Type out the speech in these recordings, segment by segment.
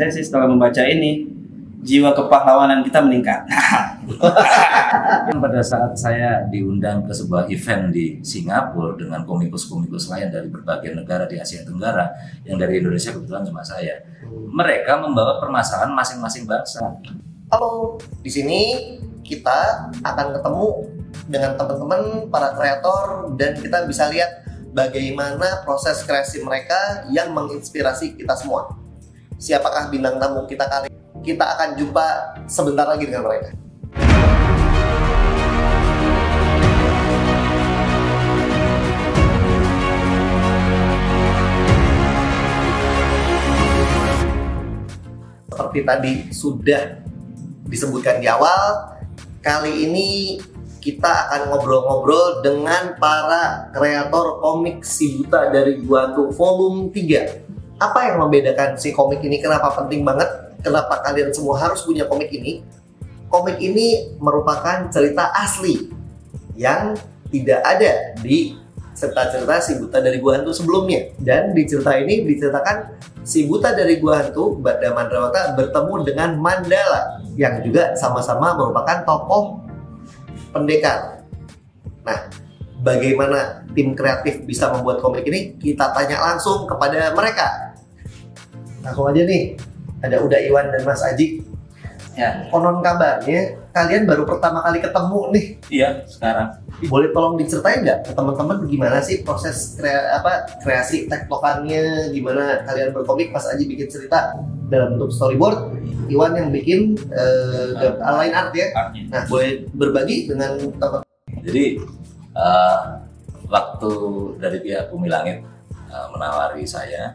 saya sih setelah membaca ini jiwa kepahlawanan kita meningkat. Pada saat saya diundang ke sebuah event di Singapura dengan komikus-komikus lain dari berbagai negara di Asia Tenggara, yang dari Indonesia kebetulan cuma saya, mereka membawa permasalahan masing-masing bangsa. Halo, di sini kita akan ketemu dengan teman-teman para kreator dan kita bisa lihat bagaimana proses kreasi mereka yang menginspirasi kita semua. Siapakah bintang tamu kita kali? ini? Kita akan jumpa sebentar lagi dengan mereka. Seperti tadi sudah disebutkan di awal, kali ini kita akan ngobrol-ngobrol dengan para kreator komik si buta dari Guantu volume 3. Apa yang membedakan si komik ini? Kenapa penting banget? Kenapa kalian semua harus punya komik ini? Komik ini merupakan cerita asli yang tidak ada di cerita-cerita si buta dari Gua Hantu sebelumnya. Dan di cerita ini diceritakan si buta dari Gua Hantu, Bada Mandrawata bertemu dengan Mandala yang juga sama-sama merupakan tokoh pendekar. Nah, bagaimana tim kreatif bisa membuat komik ini? Kita tanya langsung kepada mereka. Langsung aja nih, ada Uda Iwan dan Mas Aji. ya, Konon kabarnya kalian baru pertama kali ketemu nih. iya sekarang. Boleh tolong diceritain nggak ke teman-teman gimana sih proses krea- apa kreasi tektokannya, gimana kalian berkomik pas Aji bikin cerita dalam bentuk storyboard, Iwan yang bikin eh, gam- line art ya. Artnya. Nah, boleh berbagi dengan teman Jadi eh, waktu dari pihak Bumi Langit eh, menawari saya,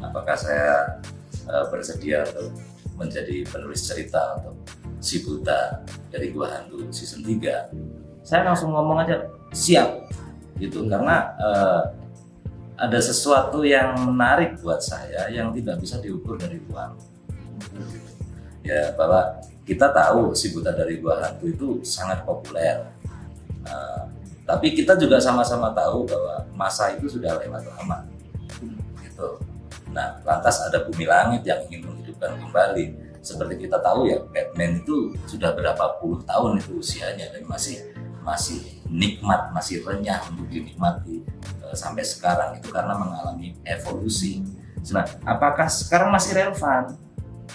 apakah saya eh, bersedia untuk menjadi penulis cerita untuk si buta dari Gua Hantu season 3 saya langsung ngomong aja siap. Gitu karena eh, ada sesuatu yang menarik buat saya yang tidak bisa diukur dari uang ya bahwa kita tahu si buta dari Gua Hantu itu sangat populer. Nah, tapi kita juga sama-sama tahu bahwa masa itu sudah lewat lama. Nah, lantas ada bumi langit yang ingin menghidupkan kembali. Seperti kita tahu ya, Batman itu sudah berapa puluh tahun itu usianya dan masih masih nikmat, masih renyah untuk dinikmati eh, sampai sekarang itu karena mengalami evolusi. Nah, apakah sekarang masih relevan?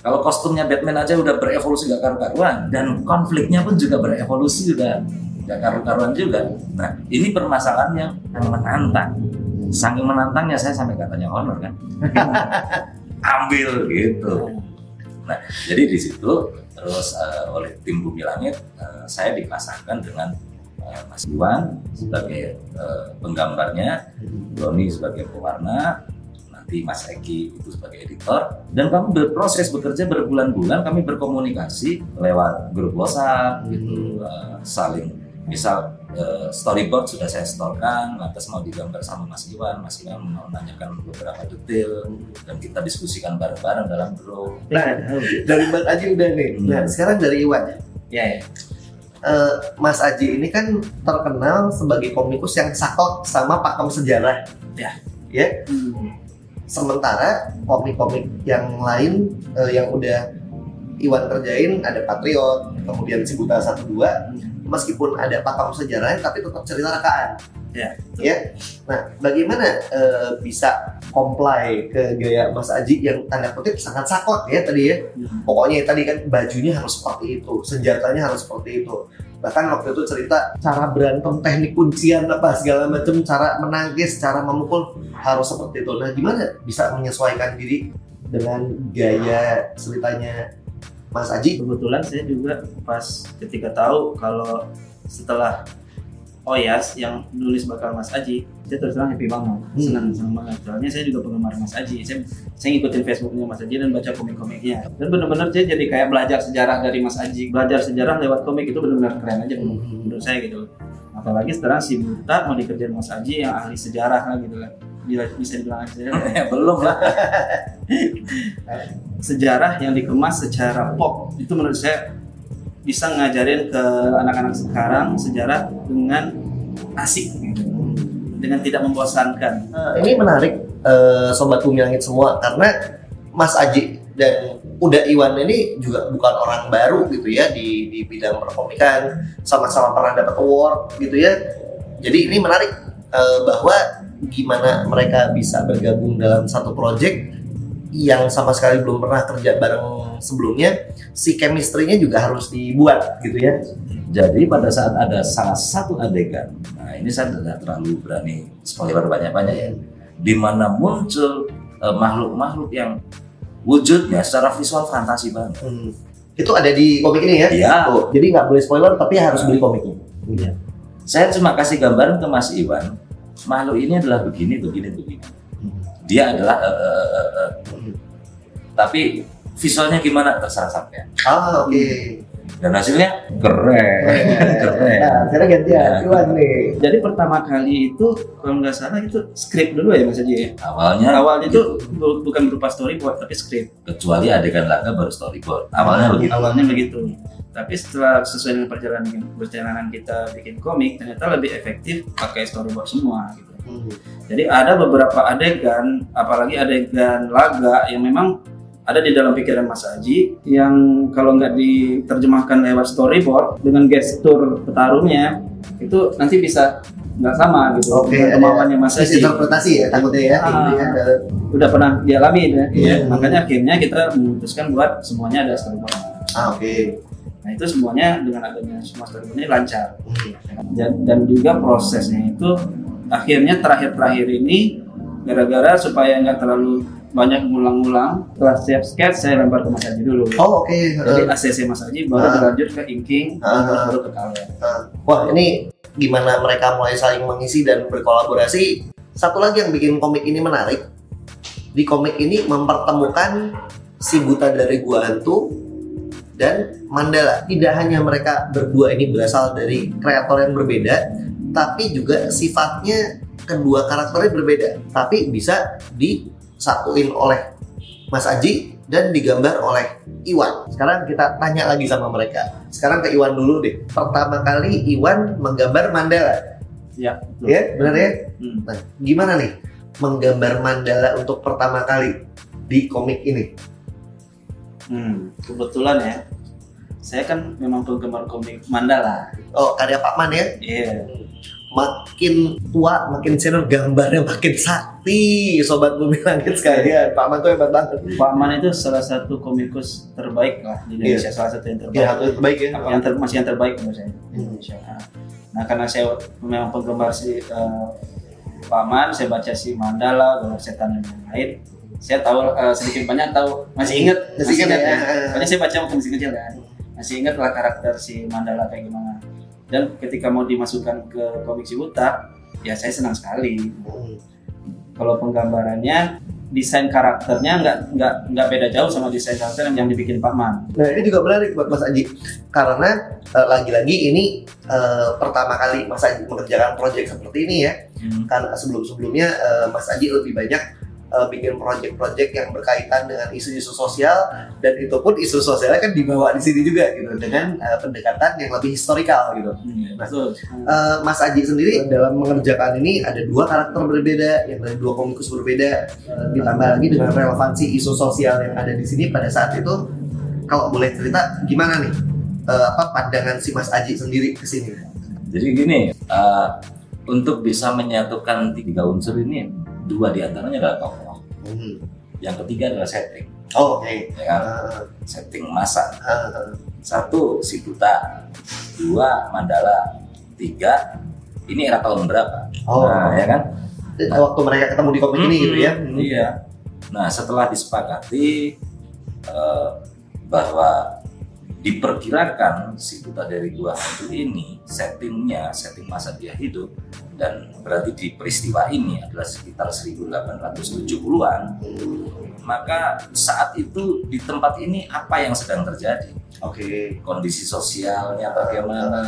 Kalau kostumnya Batman aja udah berevolusi gak karu-karuan dan konfliknya pun juga berevolusi udah gak karu-karuan juga. Nah, ini permasalahan yang menantang. Saking menantangnya saya sampai katanya honor kan. Ambil gitu. Nah, jadi di situ terus eh, oleh tim Bumi Langit eh, saya dipasangkan dengan eh, Mas Iwan sebagai eh, penggambarnya, Doni sebagai pewarna, nanti Mas Eki itu sebagai editor dan kami berproses bekerja berbulan-bulan kami berkomunikasi lewat grup WhatsApp gitu eh, saling misal eh, storyboard sudah saya setorkan lantas mau digambar sama Mas Iwan Mas Iwan mau menanyakan beberapa detail dan kita diskusikan bareng-bareng dalam grup Nah, dari Bang Aji udah nih. Hmm. Nah, sekarang dari Iwan. Ya, ya. Eh, Mas Aji ini kan terkenal sebagai komikus yang saklek sama pakem sejarah. Ya. Ya. Sementara komik-komik yang lain eh, yang udah Iwan kerjain ada Patriot, kemudian si Buta 12 meskipun ada pakem sejarahnya tapi tetap cerita rekaan. Ya. Ya. Nah, bagaimana eh, bisa comply ke gaya Mas Aji yang tanda kutip sangat saklek ya tadi ya? pokoknya tadi kan bajunya harus seperti itu, senjatanya harus seperti itu. Bahkan waktu itu cerita cara berantem, teknik kuncian apa segala macam, cara menangkis, cara memukul harus seperti itu. Nah, gimana bisa menyesuaikan diri dengan gaya ceritanya Mas Aji? Kebetulan saya juga pas ketika tahu kalau setelah Oyas yang nulis bakal Mas Aji, saya terus terang happy banget, senang senang banget. Soalnya saya juga penggemar Mas Aji, saya saya ngikutin Facebooknya Mas Aji dan baca komik-komiknya. Dan benar-benar saya jadi kayak belajar sejarah dari Mas Aji, belajar sejarah lewat komik itu benar-benar keren aja menurut, menurut saya gitu. Apalagi sekarang si Buta mau dikerjain Mas Aji yang ahli sejarah lah gitu lah. Bila bisa dibilang sejarah. ya belum lah sejarah yang dikemas secara pop itu menurut saya bisa ngajarin ke anak-anak sekarang sejarah dengan asik gitu. dengan tidak membosankan Nah, ini menarik eh, sobat bumi langit semua karena Mas Aji dan udah Iwan ini juga bukan orang baru gitu ya di di bidang perkomikan sama-sama pernah dapat award gitu ya jadi ini menarik eh, bahwa gimana mereka bisa bergabung dalam satu project yang sama sekali belum pernah kerja bareng sebelumnya si chemistry-nya juga harus dibuat gitu ya Jadi pada saat ada salah satu adegan, nah ini saya tidak terlalu berani spoiler banyak-banyak ya, di mana muncul eh, makhluk-makhluk yang wujudnya secara visual fantasi banget. Hmm. itu ada di komik ini ya Iya. Oh, jadi nggak boleh spoiler tapi harus beli komiknya Iya. Saya cuma kasih gambaran ke Mas Iwan, makhluk ini adalah begini, begini, begini. Dia adalah, eh, eh, eh, eh. tapi visualnya gimana terserah sampean. ah oke Dan hasilnya keren, keren. nah sekarang gantian Ya. Iwan nih Jadi pertama kali itu kalau nggak salah itu skrip dulu ya Mas Haji ya. Awalnya Awalnya itu bu- bukan berupa storyboard tapi skrip. kecuali adegan laga baru storyboard. Awalnya begitu. Awalnya begitu. Tapi setelah sesuai dengan perjalanan perjalanan kita bikin komik ternyata lebih efektif pakai storyboard semua gitu. Hmm. Jadi ada beberapa adegan, apalagi adegan laga yang memang ada di dalam pikiran Mas Aji yang kalau nggak diterjemahkan lewat storyboard dengan gestur petarungnya itu nanti bisa nggak sama gitu dengan ada kemauannya Mas Aji interpretasi ya takutnya ya Ah. ya. udah pernah dialami ya. Iya. makanya akhirnya kita memutuskan buat semuanya ada storyboard ah oke nah itu semuanya dengan adanya semua storyboard ini lancar dan, dan juga prosesnya itu akhirnya terakhir-terakhir ini gara-gara supaya nggak terlalu banyak ngulang-ngulang setelah siap sketch saya lempar ke Mas Haji dulu oh oke jadi ACC Mas Haji baru Ah. berlanjut ke inking Ah. baru ke color Nah, wah ini gimana mereka mulai saling mengisi dan berkolaborasi. Satu lagi yang bikin komik ini menarik, di komik ini mempertemukan si buta dari gua hantu dan Mandala. Tidak hanya mereka berdua ini berasal dari kreator yang berbeda, tapi juga sifatnya kedua karakternya berbeda. Tapi bisa disatuin oleh Mas Aji dan digambar oleh Iwan. Sekarang kita tanya lagi sama mereka. Sekarang ke Iwan dulu deh. Pertama kali Iwan menggambar mandala. ya betul. Ya, benar ya? Hmm. Nah, gimana nih menggambar mandala untuk pertama kali di komik ini? Hmm, kebetulan ya saya kan memang penggemar komik Mandala Oh, karya Pak Man ya. iya Makin tua, makin senior, gambarnya makin sakti. Sobat Bumi Langit sekalian. Pak Man tuh hebat banget. Pak Man itu salah satu komikus terbaik lah di Indonesia salah satu yang terbaik Ya, itu terbaik ya. yang ter- masih yang terbaik menurut saya di Indonesia. Nah, karena saya memang penggemar si eh, Paman, saya baca si Mandala, Golok Setan dan yang lain. Saya tahu eh, sedikit banyak tahu, masih ingat, Masih ingat ya? Pokoknya saya baca waktu masih kecil kan. Masih ingat lah karakter si Mandala kayak gimana. Dan ketika mau dimasukkan ke komik si Buta, ya saya senang sekali. Hmm. Kalau penggambarannya, desain karakternya nggak nggak nggak beda jauh sama desain karakter yang dibikin Pak Man. Nah ini juga menarik buat Mas Aji karena eh, lagi-lagi ini eh, pertama kali Mas Aji mengerjakan proyek seperti ini ya. Karena sebelum-sebelumnya eh, Mas Aji lebih banyak eh, bikin proyek-proyek yang berkaitan dengan isu-isu sosial dan itu pun isu sosialnya kan dibawa di sini juga gitu dengan eh, pendekatan yang lebih historikal gitu. Hmm, betul. Eh, Mas Aji sendiri dalam mengerjakan ini ada dua karakter berbeda yang dari dua komikus berbeda Eh, ditambah lagi dengan relevansi isu sosial yang ada di sini pada saat itu kalau boleh cerita gimana nih eh, apa pandangan si Mas Aji sendiri ke sini? Jadi gini, eh, untuk bisa menyatukan tiga unsur ini, dua di antaranya adalah tokoh. Yang ketiga adalah setting, Oh, oke. ya kan? Eh, Setting masa. eh, Satu si buta, dua mandala, tiga ini era tahun berapa? Oh, Nah, ya kan? eh, waktu mereka ketemu di komik ini gitu ya? Iya. Nah, setelah disepakati eh, bahwa diperkirakan si buta dari gua hantu ini settingnya setting masa dia hidup dan berarti di peristiwa ini adalah sekitar 1870-an maka saat itu di tempat ini apa yang sedang terjadi? Oke. kondisi sosialnya bagaimana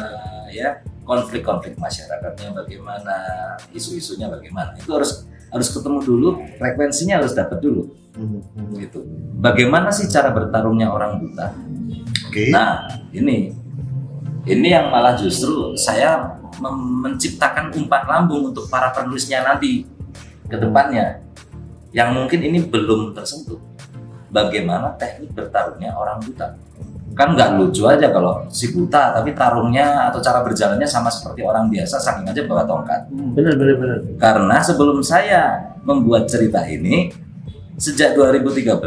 ya? Konflik-konflik masyarakatnya bagaimana isu-isunya bagaimana? Itu harus harus ketemu dulu frekuensinya harus dapat dulu. Gitu. Bagaimana sih cara bertarungnya orang buta? Oke. nah ini. Ini yang malah justru saya menciptakan umpan lambung untuk para penulisnya nanti ke depannya. Yang mungkin ini belum tersentuh bagaimana teknik bertarungnya orang buta. Kan nggak lucu aja kalau si buta tapi tarungnya atau cara berjalannya sama seperti orang biasa saking aja bawa tongkat. bener bener bener Karena sebelum saya membuat cerita ini sejak 2013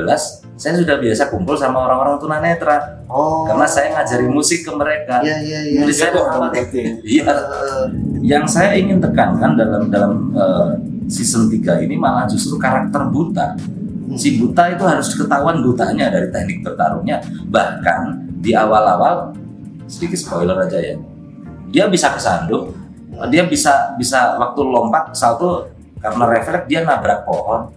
saya sudah biasa kumpul sama orang-orang tunanetra oh karena saya ngajari musik ke mereka. iya iya iya Nulis saya Muhammad Iya, Eh, yang saya ingin tekankan dalam dalam eh, season 3 ini malah justru karakter buta. Si buta itu harus ketahuan butanya dari teknik bertarungnya. Bahkan di awal-awal sedikit spoiler aja ya. Dia bisa kesandung, dia bisa bisa waktu lompat salto karena refleks dia nabrak pohon.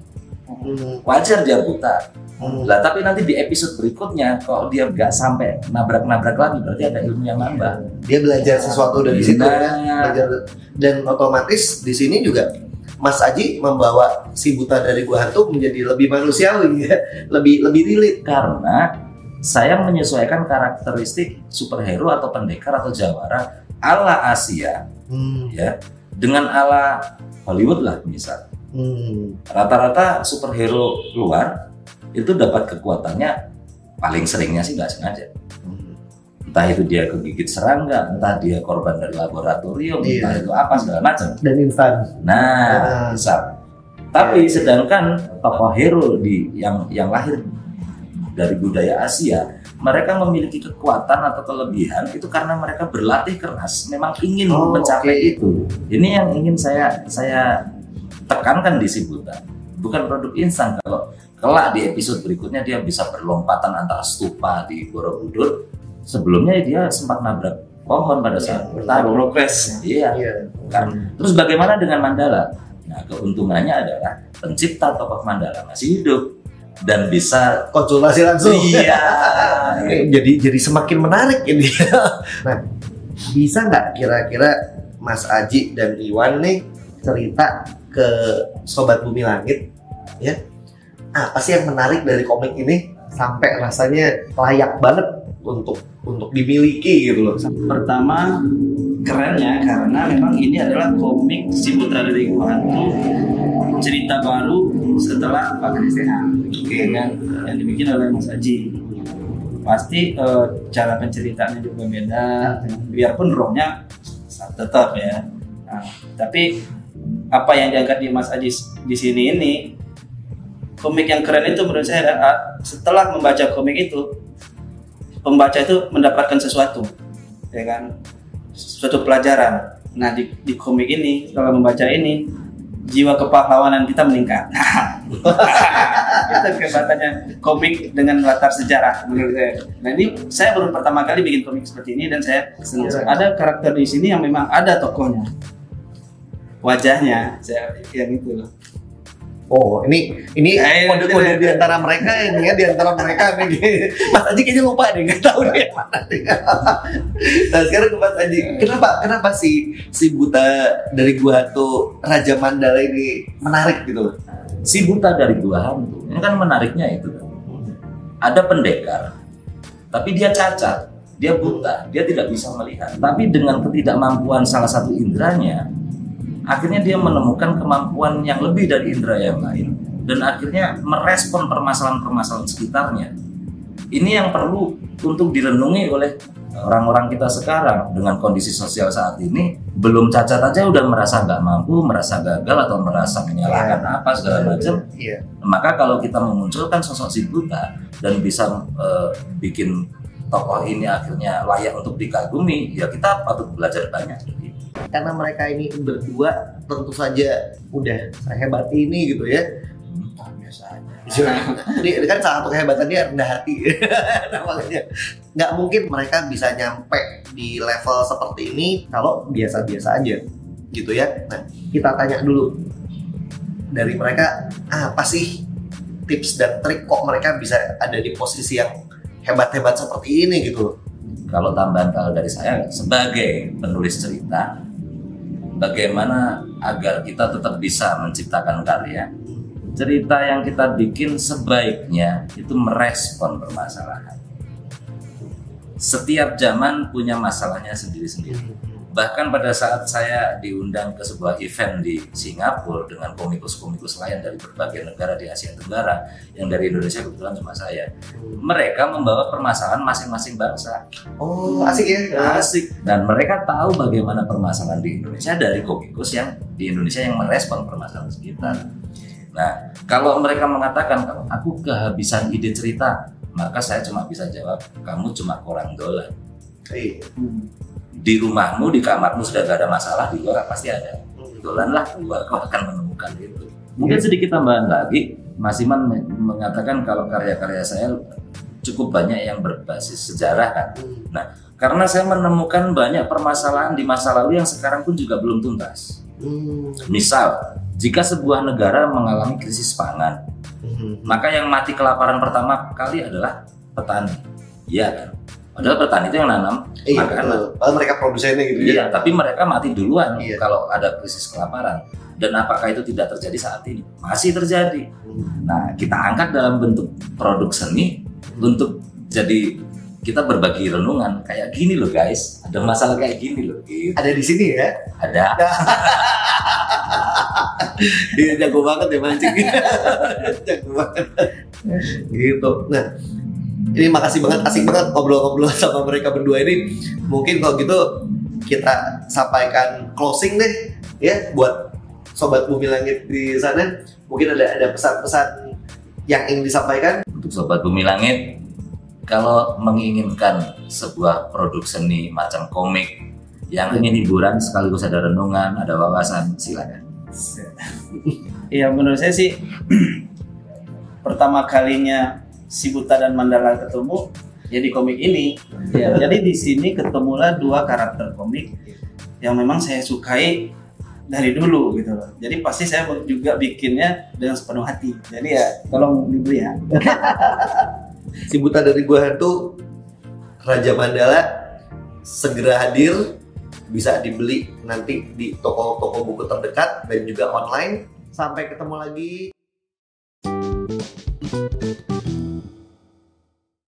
hmm, Wajar dia buta. hmm. Lah tapi nanti di episode berikutnya kalau dia nggak sampai nabrak-nabrak lagi berarti ada ilmu yang nambah. dia belajar sesuatu dari situ ya belajar dan otomatis di sini juga Mas Aji membawa si buta dari gua hantu menjadi lebih manusiawi ya lebih lebih relate karena saya menyesuaikan karakteristik superhero atau pendekar atau jawara ala Asia hmm. ya dengan ala Hollywood lah misal Hmm. rata-rata superhero luar itu dapat kekuatannya paling seringnya sih nggak sengaja Hmm. Entah itu dia kegigit serangga entah dia korban dari laboratorium Iya. entah itu apa segala macam dan instan Nah, Ah. misal. Tapi sedangkan tokoh hero di yang yang lahir dari budaya Asia, mereka memiliki kekuatan atau kelebihan itu karena mereka berlatih keras, memang ingin Oh, mencapai oke. itu. Ini yang ingin saya saya tekankan di si Buddha. Bukan produk instan kalau kelak di episode berikutnya dia bisa berlompatan antara stupa di Borobudur. Sebelumnya dia sempat nabrak pohon pada saat Iya. bertarung. progres Iya, iya kan. Terus bagaimana dengan Mandala? Nah, keuntungannya adalah pencipta tokoh Mandala masih hidup dan bisa konsultasi langsung iya. Eh, jadi jadi semakin menarik ini nah bisa nggak kira-kira Mas Aji dan Iwan nih cerita ke Sobat Bumi Langit ya apa sih yang menarik dari komik ini sampai rasanya layak banget untuk untuk dimiliki gitu loh. Pertama kerennya karena memang ini adalah komik si putra dari Hantu cerita baru setelah Pak Kristian dengan yang dibikin oleh Mas Aji. Pasti eh, cara penceritaannya juga beda biarpun rohnya tetap ya. Nah, tapi apa yang diangkat di Mas Aji di sini ini komik yang keren itu menurut saya eh, setelah membaca komik itu pembaca itu mendapatkan sesuatu ya kan? Suatu pelajaran. Nah di, di komik ini kalau membaca ini jiwa kepahlawanan kita meningkat. Itu kehebatannya komik dengan latar sejarah menurut saya. Nah ini saya baru pertama kali bikin komik seperti ini dan saya senang. Ada karakter di sini yang memang ada tokohnya. Wajahnya saya yang itu. loh Oh, ini ini Eh, kode-kode ini- di antara mereka ini ya di antara mereka nih. Mas Aji kayaknya lupa deh, nggak tahu deh yang mana nah sekarang ke Mas Aji, kenapa kenapa si si buta dari gua tuh Raja Mandala ini menarik gitu loh? Si buta dari gua hantu. Ini kan menariknya itu. Ada pendekar, tapi dia cacat, dia buta, dia tidak bisa melihat. Tapi dengan ketidakmampuan salah satu indranya, akhirnya dia menemukan kemampuan yang lebih dari indera yang lain dan akhirnya merespon permasalahan-permasalahan sekitarnya. Ini yang perlu untuk direnungi oleh orang-orang kita sekarang dengan kondisi sosial saat ini belum cacat aja udah merasa nggak mampu, merasa gagal atau merasa menyalahkan apa segala macam. Iya. Maka kalau kita memunculkan sosok si buta dan bisa eh, bikin tokoh ini akhirnya layak untuk dikagumi, ya kita patut belajar banyak. Karena mereka ini berdua tentu saja udah sehebat ini gitu ya. biasa aja. Ini kan salah satu kehebatan dia rendah hati. makanya nggak mungkin mereka bisa nyampe di level seperti ini kalau biasa-biasa aja gitu ya. Nah, kita tanya dulu dari mereka apa sih tips dan trik kok mereka bisa ada di posisi yang hebat-hebat seperti ini gitu loh. Kalau tambahan kalau dari saya sebagai penulis cerita, bagaimana agar kita tetap bisa menciptakan karya, cerita yang kita bikin sebaiknya itu merespon permasalahan. Setiap zaman punya masalahnya sendiri-sendiri. Bahkan pada saat saya diundang ke sebuah event di Singapura dengan komikus-komikus lain dari berbagai negara di Asia Tenggara, yang dari Indonesia kebetulan cuma saya, mereka membawa permasalahan masing-masing bangsa. Oh, asik ya. Asik. Dan mereka tahu bagaimana permasalahan di Indonesia dari komikus yang di Indonesia yang merespon permasalahan sekitar. Nah, kalau mereka mengatakan kalau aku kehabisan ide cerita, maka saya cuma bisa jawab, kamu cuma kurang dolar. Iya. Di rumahmu, di kamarmu sudah gak ada masalah, di luar pasti ada. Dolan lah, keluar kau akan menemukan itu. Mungkin sedikit tambahan lagi, Mas Iman me- mengatakan kalau karya-karya saya cukup banyak yang berbasis sejarah kan. Karena saya menemukan banyak permasalahan di masa lalu yang sekarang pun juga belum tuntas. Hmm. Misal, jika sebuah negara mengalami krisis pangan, Hmm. maka yang mati kelaparan pertama kali adalah petani. Iya kan? Padahal petani itu yang nanam Iya, makanan. betul. Padahal mereka produsennya gitu ya. Iya, tapi mereka mati duluan Iya. kalau ada krisis kelaparan. Dan apakah itu tidak terjadi saat ini? Masih terjadi. Hmm. Nah, kita angkat dalam bentuk produk seni untuk jadi kita berbagi renungan kayak gini loh guys. Ada masalah kayak gini loh. Gitu. Ada di sini ya. Ada. Dia jago banget ya mancing. jago banget. gitu. Nah, ini makasih banget, asik banget ngobrol-ngobrol sama mereka berdua ini. Mungkin kalau gitu kita sampaikan closing deh ya buat sobat bumi langit di sana. Mungkin ada ada pesan-pesan yang ingin disampaikan. Untuk sobat bumi langit, kalau menginginkan sebuah produk seni macam komik yang ingin hiburan sekaligus ada renungan, ada wawasan, silakan. Iya menurut saya sih pertama kalinya si Buta dan Mandala ketemu ya di komik ini. Ya, jadi di sini ketemulah dua karakter komik yang memang saya sukai dari dulu gitu loh. Jadi pasti saya juga bikinnya dengan sepenuh hati. Jadi ya tolong dibeli ya. Si buta dari gua hantu Raja Mandala segera hadir bisa dibeli nanti di toko-toko buku terdekat dan juga online. Sampai ketemu lagi